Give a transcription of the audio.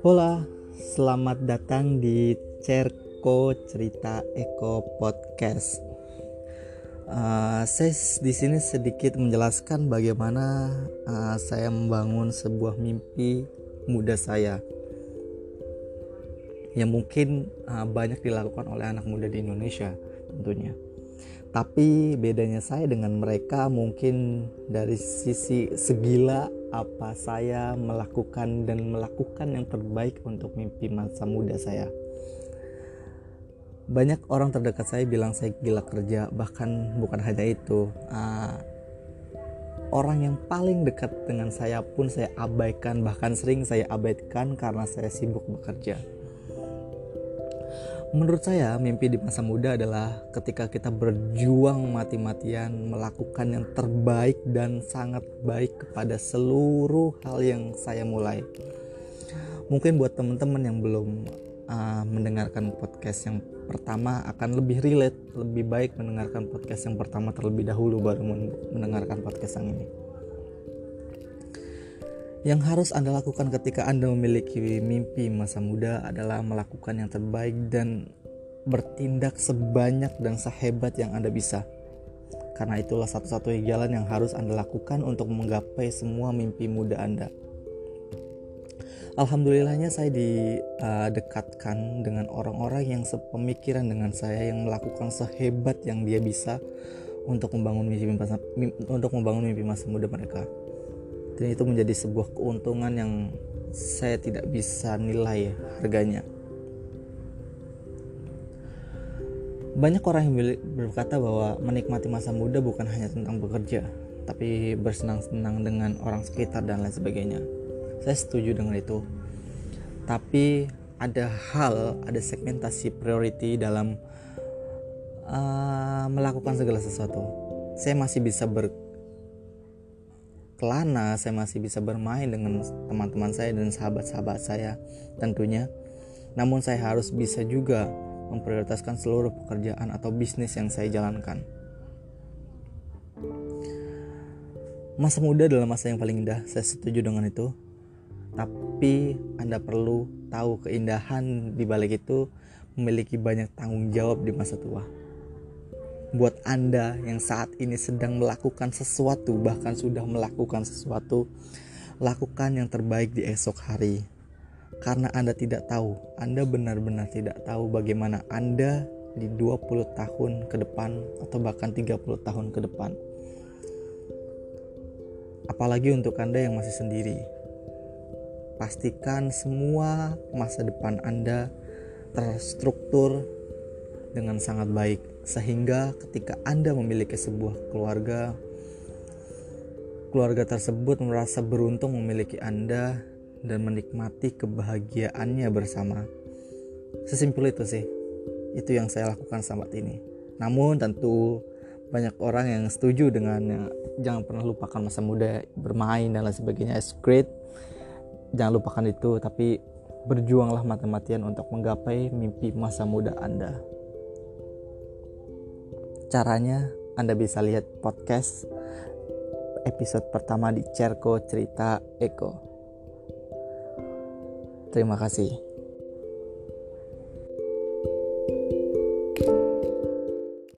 Hola, selamat datang di Cerko Cerita Eko Podcast. Uh, saya di sini sedikit menjelaskan bagaimana uh, saya membangun sebuah mimpi muda saya yang mungkin uh, banyak dilakukan oleh anak muda di Indonesia tentunya. Tapi bedanya saya dengan mereka mungkin dari sisi segila apa saya melakukan dan melakukan yang terbaik untuk mimpi masa muda saya. Banyak orang terdekat saya bilang saya gila kerja, bahkan bukan hanya itu. Uh, orang yang paling dekat dengan saya pun saya abaikan, bahkan sering saya abaikan karena saya sibuk bekerja Menurut saya, mimpi di masa muda adalah ketika kita berjuang mati-matian melakukan yang terbaik dan sangat baik kepada seluruh hal yang saya mulai. Mungkin buat teman-teman yang belum uh, mendengarkan podcast yang pertama akan lebih relate, lebih baik mendengarkan podcast yang pertama terlebih dahulu baru mendengarkan podcast yang ini yang harus Anda lakukan ketika Anda memiliki mimpi masa muda adalah melakukan yang terbaik dan bertindak sebanyak dan sehebat yang Anda bisa. Karena itulah satu-satunya jalan yang harus Anda lakukan untuk menggapai semua mimpi muda Anda. Alhamdulillahnya saya didekatkan uh, dengan orang-orang yang sepemikiran dengan saya yang melakukan sehebat yang dia bisa untuk membangun mimpi masa, untuk membangun mimpi masa muda mereka dan itu menjadi sebuah keuntungan yang saya tidak bisa nilai harganya. Banyak orang yang berkata bahwa menikmati masa muda bukan hanya tentang bekerja tapi bersenang-senang dengan orang sekitar dan lain sebagainya. Saya setuju dengan itu. Tapi ada hal ada segmentasi priority dalam uh, melakukan segala sesuatu. Saya masih bisa ber kelana saya masih bisa bermain dengan teman-teman saya dan sahabat-sahabat saya tentunya. Namun saya harus bisa juga memprioritaskan seluruh pekerjaan atau bisnis yang saya jalankan. Masa muda adalah masa yang paling indah saya setuju dengan itu. Tapi anda perlu tahu keindahan di balik itu memiliki banyak tanggung jawab di masa tua buat Anda yang saat ini sedang melakukan sesuatu, bahkan sudah melakukan sesuatu, lakukan yang terbaik di esok hari. Karena Anda tidak tahu, Anda benar-benar tidak tahu bagaimana Anda di 20 tahun ke depan atau bahkan 30 tahun ke depan. Apalagi untuk Anda yang masih sendiri. Pastikan semua masa depan Anda terstruktur dengan sangat baik sehingga ketika Anda memiliki sebuah keluarga keluarga tersebut merasa beruntung memiliki Anda dan menikmati kebahagiaannya bersama. Sesimpel itu sih. Itu yang saya lakukan saat ini. Namun tentu banyak orang yang setuju dengan jangan pernah lupakan masa muda bermain dan lain sebagainya. It's great. Jangan lupakan itu tapi berjuanglah mati-matian untuk menggapai mimpi masa muda Anda. Caranya Anda bisa lihat podcast episode pertama di Cerko Cerita Eko. Terima kasih.